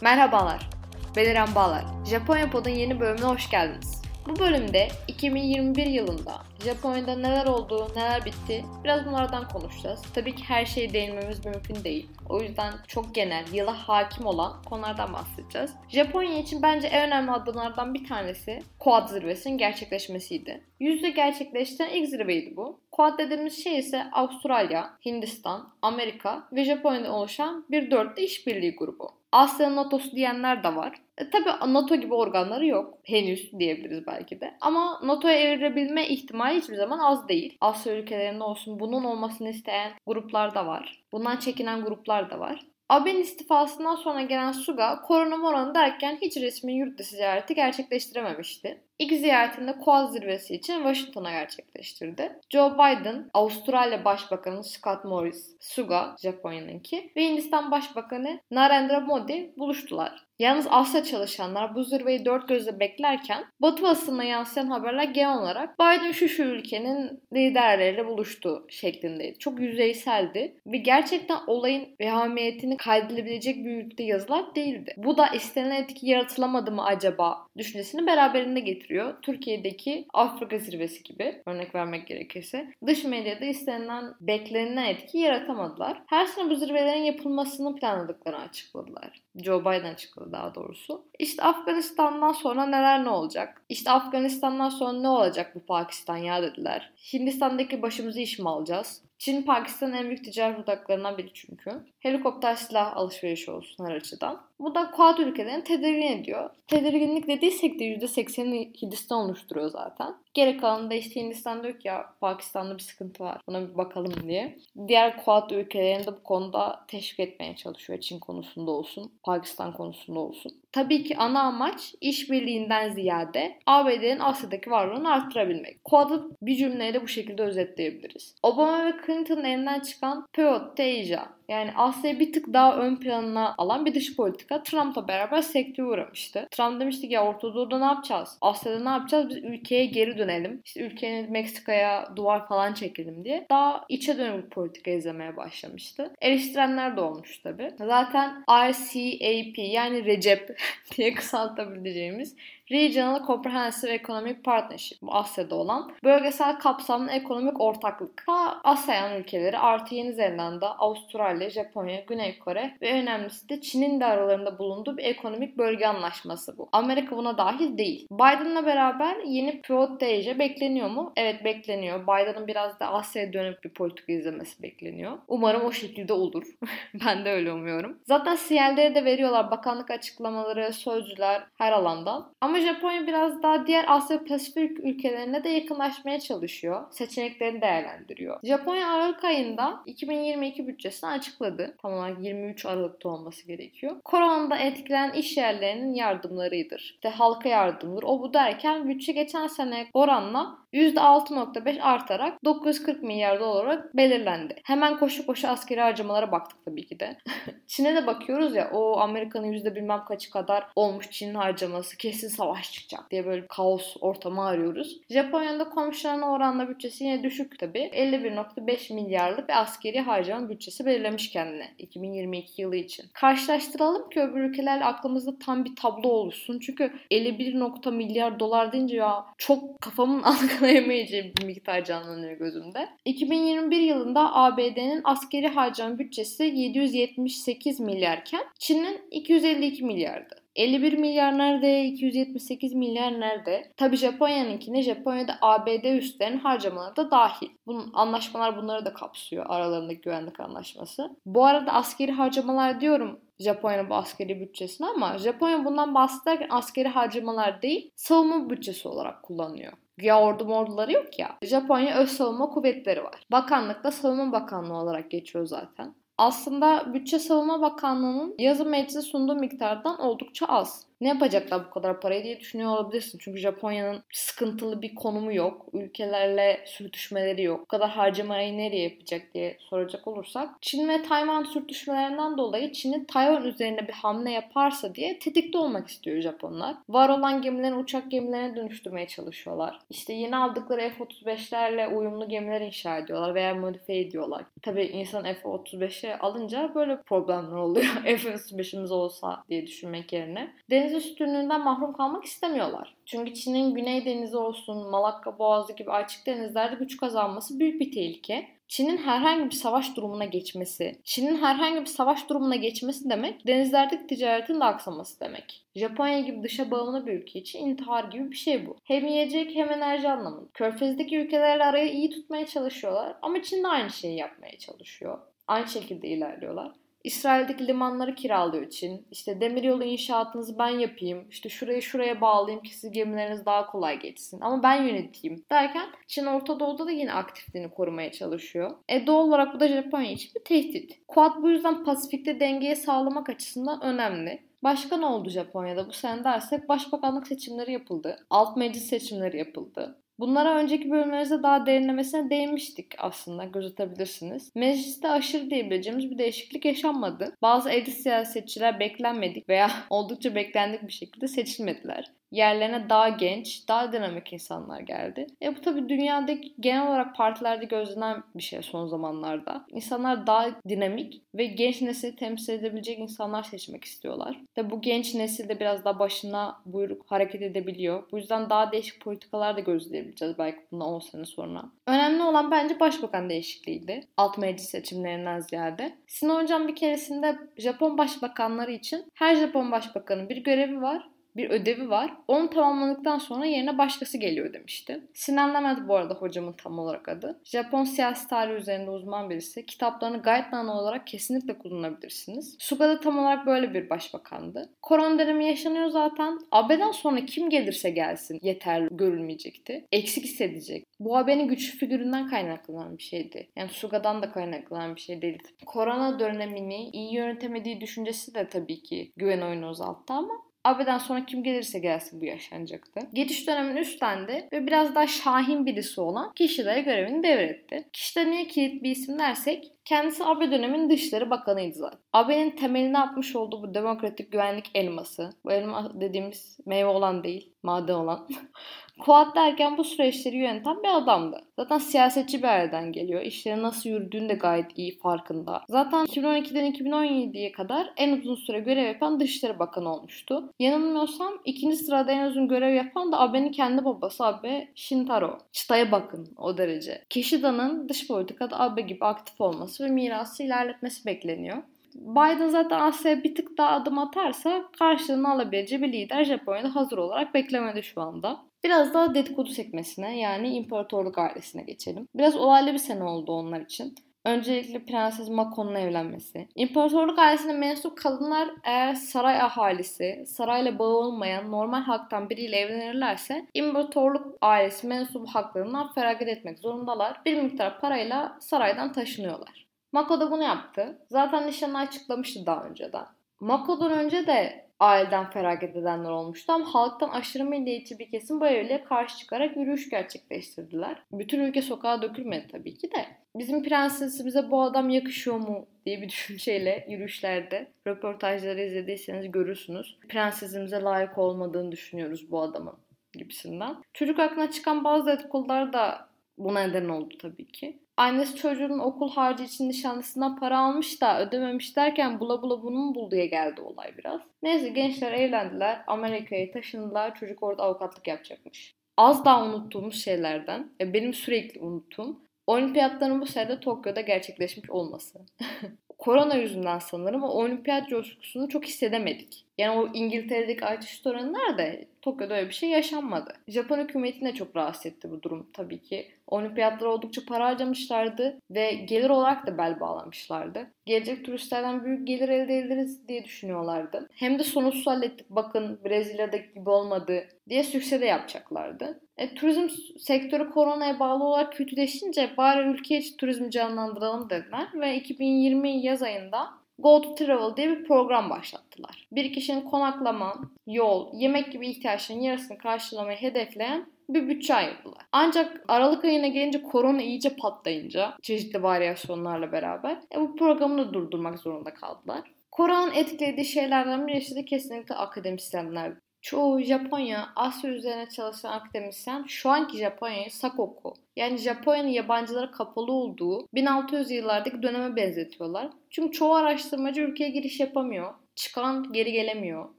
Merhabalar, ben İrem Bağlar. Japonya Pod'un yeni bölümüne hoş geldiniz. Bu bölümde 2021 yılında Japonya'da neler oldu, neler bitti biraz bunlardan konuşacağız. Tabii ki her şeye değinmemiz mümkün değil. O yüzden çok genel, yıla hakim olan konulardan bahsedeceğiz. Japonya için bence en önemli adımlardan bir tanesi Quad zirvesinin gerçekleşmesiydi. Yüzde gerçekleştiren ilk zirveydi bu. Quad dediğimiz şey ise Avustralya, Hindistan, Amerika ve Japonya'dan oluşan bir dörtlü işbirliği grubu. Asya'nın NATO'su diyenler de var. E, tabii NATO gibi organları yok. Henüz diyebiliriz belki de. Ama NATO'ya evrilebilme ihtimali hiçbir zaman az değil. Asya ülkelerinde olsun bunun olmasını isteyen gruplar da var. Bundan çekinen gruplar da var. Abe'nin istifasından sonra gelen Suga korona morona derken hiç resmi yurt dışı ziyareti gerçekleştirememişti. İlk ziyaretinde Koaz zirvesi için Washington'a gerçekleştirdi. Joe Biden, Avustralya Başbakanı Scott Morris, Suga, Japonya'nınki ve Hindistan Başbakanı Narendra Modi buluştular. Yalnız Asya çalışanlar bu zirveyi dört gözle beklerken Batı basınına yansıyan haberler genel olarak Biden şu şu ülkenin liderleriyle buluştu şeklindeydi. Çok yüzeyseldi ve gerçekten olayın vehamiyetini kaydedilebilecek büyüklükte yazılar değildi. Bu da istenilen etki yaratılamadı mı acaba düşüncesini beraberinde getiriyor. Türkiye'deki Afrika zirvesi gibi örnek vermek gerekirse dış medyada istenilen beklenilen etki yaratamadılar. Her sene bu zirvelerin yapılmasını planladıklarını açıkladılar. Joe Biden açıkladı daha doğrusu. İşte Afganistan'dan sonra neler ne olacak? İşte Afganistan'dan sonra ne olacak bu Pakistan ya dediler. Hindistan'daki başımızı iş mi alacağız? Çin Pakistan'ın en büyük ticaret odaklarından biri çünkü. Helikopter silah alışverişi olsun her açıdan. Bu da Quad ülkelerini tedirgin ediyor. Tedirginlik dediysek de %80'ini Hindistan oluşturuyor zaten. Geri kalanında işte Hindistan diyor ki ya Pakistan'da bir sıkıntı var. Buna bir bakalım diye. Diğer Quad ülkelerini de bu konuda teşvik etmeye çalışıyor. Çin konusunda olsun, Pakistan konusunda olsun. Tabii ki ana amaç işbirliğinden ziyade ABD'nin Asya'daki varlığını arttırabilmek. Quad'ı bir cümleyle bu şekilde özetleyebiliriz. Obama ve Clinton'ın elinden çıkan to Asia yani Asya'yı bir tık daha ön planına alan bir dış politika Trump'la beraber sekteye uğramıştı. Trump demişti ki ya Orta Doğu'da ne yapacağız? Asya'da ne yapacağız? Biz ülkeye geri dönelim. İşte ülkenin Meksika'ya duvar falan çekelim diye. Daha içe dönük politika izlemeye başlamıştı. Eleştirenler de olmuş tabi. Zaten RCAP yani Recep diye kısaltabileceğimiz Regional Comprehensive Economic Partnership bu Asya'da olan bölgesel kapsamlı ekonomik ortaklık. Ta ASEAN ülkeleri artı Yeni Zelanda, Avustralya, Japonya, Güney Kore ve önemlisi de Çin'in de aralarında bulunduğu bir ekonomik bölge anlaşması bu. Amerika buna dahil değil. Biden'la beraber yeni pivot bekleniyor mu? Evet bekleniyor. Biden'ın biraz da Asya'ya dönük bir politika izlemesi bekleniyor. Umarım o şekilde olur. ben de öyle umuyorum. Zaten sinyalleri de veriyorlar. Bakanlık açıklamaları, sözcüler her alandan. Ama Japonya biraz daha diğer Asya Pasifik ülkelerine de yakınlaşmaya çalışıyor. Seçeneklerini değerlendiriyor. Japonya Aralık ayında 2022 bütçesini açıkladı. Tam olarak 23 Aralık'ta olması gerekiyor. Koronada etkilenen iş yerlerinin yardımlarıdır. İşte halka yardımdır. O bu derken bütçe geçen sene oranla %6.5 artarak 940 milyar dolar olarak belirlendi. Hemen koşu koşu askeri harcamalara baktık tabii ki de. Çin'e de bakıyoruz ya o Amerika'nın yüzde bilmem kaçı kadar olmuş Çin'in harcaması kesin savaş çıkacak diye böyle kaos ortamı arıyoruz. Japonya'da komşularına oranla bütçesi yine düşük tabii. 51.5 milyarlık bir askeri harcama bütçesi belirlemiş kendine 2022 yılı için. Karşılaştıralım ki öbür ülkelerle aklımızda tam bir tablo oluşsun. Çünkü 51. milyar dolar deyince ya çok kafamın algılayamayacağı bir miktar canlanıyor gözümde. 2021 yılında ABD'nin askeri harcama bütçesi 778 milyarken Çin'in 252 milyardı. 51 milyar nerede? 278 milyar nerede? Tabi Japonya'nınkine Japonya'da ABD üstlerin harcamaları da dahil. Bunun anlaşmalar bunları da kapsıyor aralarındaki güvenlik anlaşması. Bu arada askeri harcamalar diyorum Japonya'nın bu askeri bütçesini ama Japonya bundan bahsederken askeri harcamalar değil savunma bütçesi olarak kullanıyor. Ya ordu morduları yok ya. Japonya öz savunma kuvvetleri var. Bakanlıkta savunma bakanlığı olarak geçiyor zaten aslında Bütçe Savunma Bakanlığı'nın yazı meclise sunduğu miktardan oldukça az. Ne yapacaklar bu kadar parayı diye düşünüyor olabilirsin. Çünkü Japonya'nın sıkıntılı bir konumu yok. Ülkelerle sürtüşmeleri yok. Bu kadar harcamayı nereye yapacak diye soracak olursak. Çin ve Tayvan sürtüşmelerinden dolayı Çin'in Tayvan üzerine bir hamle yaparsa diye tetikte olmak istiyor Japonlar. Var olan gemilerini uçak gemilerine dönüştürmeye çalışıyorlar. İşte yeni aldıkları F-35'lerle uyumlu gemiler inşa ediyorlar veya modifiye ediyorlar. Tabii insan F-35'e alınca böyle problemler oluyor. F-35'imiz olsa diye düşünmek yerine. Deniz üstünlüğünden mahrum kalmak istemiyorlar. Çünkü Çin'in Güney Denizi olsun, Malakka Boğazı gibi açık denizlerde güç kazanması büyük bir tehlike. Çin'in herhangi bir savaş durumuna geçmesi, Çin'in herhangi bir savaş durumuna geçmesi demek denizlerdeki ticaretin de aksaması demek. Japonya gibi dışa bağımlı bir ülke için intihar gibi bir şey bu. Hem yiyecek hem enerji anlamında. Körfez'deki ülkelerle arayı iyi tutmaya çalışıyorlar ama Çin de aynı şeyi yapmaya çalışıyor. Aynı şekilde ilerliyorlar. İsrail'deki limanları kiralıyor için. İşte demiryolu inşaatınızı ben yapayım. İşte şurayı şuraya bağlayayım ki siz gemileriniz daha kolay geçsin. Ama ben yöneteyim derken Çin Orta Doğu'da da yine aktifliğini korumaya çalışıyor. E doğal olarak bu da Japonya için bir tehdit. Quad bu yüzden Pasifik'te dengeyi sağlamak açısından önemli. Başka ne oldu Japonya'da bu sene dersek başbakanlık seçimleri yapıldı. Alt meclis seçimleri yapıldı. Bunlara önceki bölümlerimizde daha derinlemesine değinmiştik aslında gözetebilirsiniz. Mecliste aşırı diyebileceğimiz bir değişiklik yaşanmadı. Bazı evli siyasetçiler beklenmedik veya oldukça beklendik bir şekilde seçilmediler yerlerine daha genç, daha dinamik insanlar geldi. E bu tabii dünyadaki genel olarak partilerde gözlenen bir şey son zamanlarda. İnsanlar daha dinamik ve genç nesili temsil edebilecek insanlar seçmek istiyorlar. Tabii bu genç nesil de biraz daha başına buyruk hareket edebiliyor. Bu yüzden daha değişik politikalar da gözleyebileceğiz belki bundan 10 sene sonra. Önemli olan bence başbakan değişikliğiydi. Alt meclis seçimlerinden ziyade. Sinan Hocam bir keresinde Japon başbakanları için her Japon başbakanın bir görevi var bir ödevi var. Onu tamamladıktan sonra yerine başkası geliyor demişti. Sinan Levent bu arada hocamın tam olarak adı. Japon siyasi tarihi üzerinde uzman birisi. Kitaplarını guideline olarak kesinlikle kullanabilirsiniz. Suga da tam olarak böyle bir başbakandı. Korona dönemi yaşanıyor zaten. AB'den sonra kim gelirse gelsin yeterli görülmeyecekti. Eksik hissedecek. Bu AB'nin güçlü figüründen kaynaklanan bir şeydi. Yani Suga'dan da kaynaklanan bir şey değildi. Korona dönemini iyi yönetemediği düşüncesi de tabii ki güven oyunu azalttı ama Abe'den sonra kim gelirse gelsin bu yaşanacaktı. Geçiş dönemini üstlendi ve biraz daha şahin birisi olan kişilere görevini devretti. Kişide niye kilit bir isim dersek Kendisi Abe dönemin Dışişleri Bakanıydı zaten. Abe'nin temelini atmış olduğu bu demokratik güvenlik elması, bu elma dediğimiz meyve olan değil, maden olan. Kuat derken bu süreçleri yöneten bir adamdı. Zaten siyasetçi bir aileden geliyor. İşlerin nasıl yürüdüğünü de gayet iyi farkında. Zaten 2012'den 2017'ye kadar en uzun süre görev yapan Dışişleri Bakanı olmuştu. Yanılmıyorsam ikinci sırada en uzun görev yapan da Abe'nin kendi babası Abe Shintaro. Çıtaya bakın o derece. Kishida'nın dış politikada Abe gibi aktif olması ve mirası ilerletmesi bekleniyor. Biden zaten Asya'ya bir tık daha adım atarsa karşılığını alabileceği bir lider Japonya'da hazır olarak beklemede şu anda. Biraz daha dedikodu sekmesine yani imparatorluk ailesine geçelim. Biraz olaylı bir sene oldu onlar için. Öncelikle Prenses Mako'nun evlenmesi. İmparatorluk ailesine mensup kadınlar eğer saray ahalisi, sarayla bağı olmayan normal halktan biriyle evlenirlerse imparatorluk ailesi mensup haklarından feragat etmek zorundalar. Bir miktar parayla saraydan taşınıyorlar. Mako da bunu yaptı. Zaten nişanı açıklamıştı daha önceden. Mako'dan önce de aileden feragat edenler olmuştu ama halktan aşırı milliyetçi bir kesim bu evliliğe karşı çıkarak yürüyüş gerçekleştirdiler. Bütün ülke sokağa dökülmedi tabii ki de. Bizim prensesimize bu adam yakışıyor mu diye bir düşünceyle yürüyüşlerde röportajları izlediyseniz görürsünüz. Prensesimize layık olmadığını düşünüyoruz bu adamın gibisinden. Çocuk aklına çıkan bazı dedikodular da buna neden oldu tabii ki. Annesi çocuğunun okul harcı için nişanlısından para almış da ödememiş derken bula bula bunu mu bul diye geldi olay biraz. Neyse gençler evlendiler. Amerika'ya taşındılar. Çocuk orada avukatlık yapacakmış. Az daha unuttuğumuz şeylerden, e, benim sürekli unuttuğum olimpiyatların bu sene Tokyo'da gerçekleşmiş olması. Korona yüzünden sanırım o olimpiyat coşkusunu çok hissedemedik. Yani o İngiltere'deki artış oranı nerede? Tokyo'da öyle bir şey yaşanmadı. Japon hükümetini de çok rahatsız etti bu durum tabii ki. Olimpiyatlara oldukça para harcamışlardı ve gelir olarak da bel bağlamışlardı. Gelecek turistlerden büyük gelir elde ederiz diye düşünüyorlardı. Hem de sonuçsuz hallettik bakın Brezilya'daki gibi olmadı diye sükse de yapacaklardı. E, turizm sektörü koronaya bağlı olarak kötüleşince bari ülke içi turizmi canlandıralım dediler ve 2020 yaz ayında Go to Travel diye bir program başlattılar. Bir kişinin konaklama, yol, yemek gibi ihtiyaçlarının yarısını karşılamayı hedefleyen bir bütçe ayırdılar. Ancak Aralık ayına gelince korona iyice patlayınca çeşitli varyasyonlarla beraber e, bu programı da durdurmak zorunda kaldılar. Koronanın etkilediği şeylerden birisi de kesinlikle akademisyenler. Çoğu Japonya, Asya üzerine çalışan akademisyen şu anki Japonya'yı Sakoku yani Japonya'nın yabancılara kapalı olduğu 1600 yıllardaki döneme benzetiyorlar. Çünkü çoğu araştırmacı ülkeye giriş yapamıyor. Çıkan geri gelemiyor.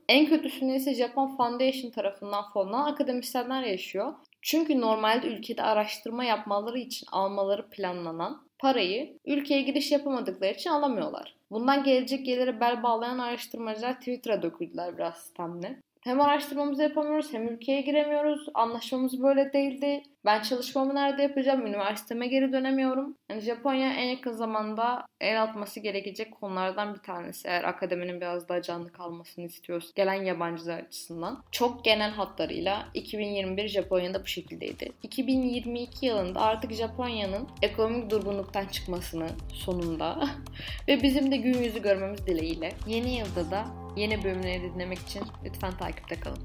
En kötüsünde ise Japon Foundation tarafından fonlanan akademisyenler yaşıyor. Çünkü normalde ülkede araştırma yapmaları için almaları planlanan parayı ülkeye giriş yapamadıkları için alamıyorlar. Bundan gelecek geliri bel bağlayan araştırmacılar Twitter'a döküldüler biraz sistemle. Hem araştırmamızı yapamıyoruz hem ülkeye giremiyoruz. Anlaşmamız böyle değildi. Ben çalışmamı nerede yapacağım? Üniversiteme geri dönemiyorum. Yani Japonya en yakın zamanda el atması gerekecek konulardan bir tanesi. Eğer akademinin biraz daha canlı kalmasını istiyoruz. Gelen yabancılar açısından. Çok genel hatlarıyla 2021 Japonya'da bu şekildeydi. 2022 yılında artık Japonya'nın ekonomik durgunluktan çıkmasını sonunda ve bizim de gün yüzü görmemiz dileğiyle yeni yılda da yeni bölümleri dinlemek için lütfen takipte kalın.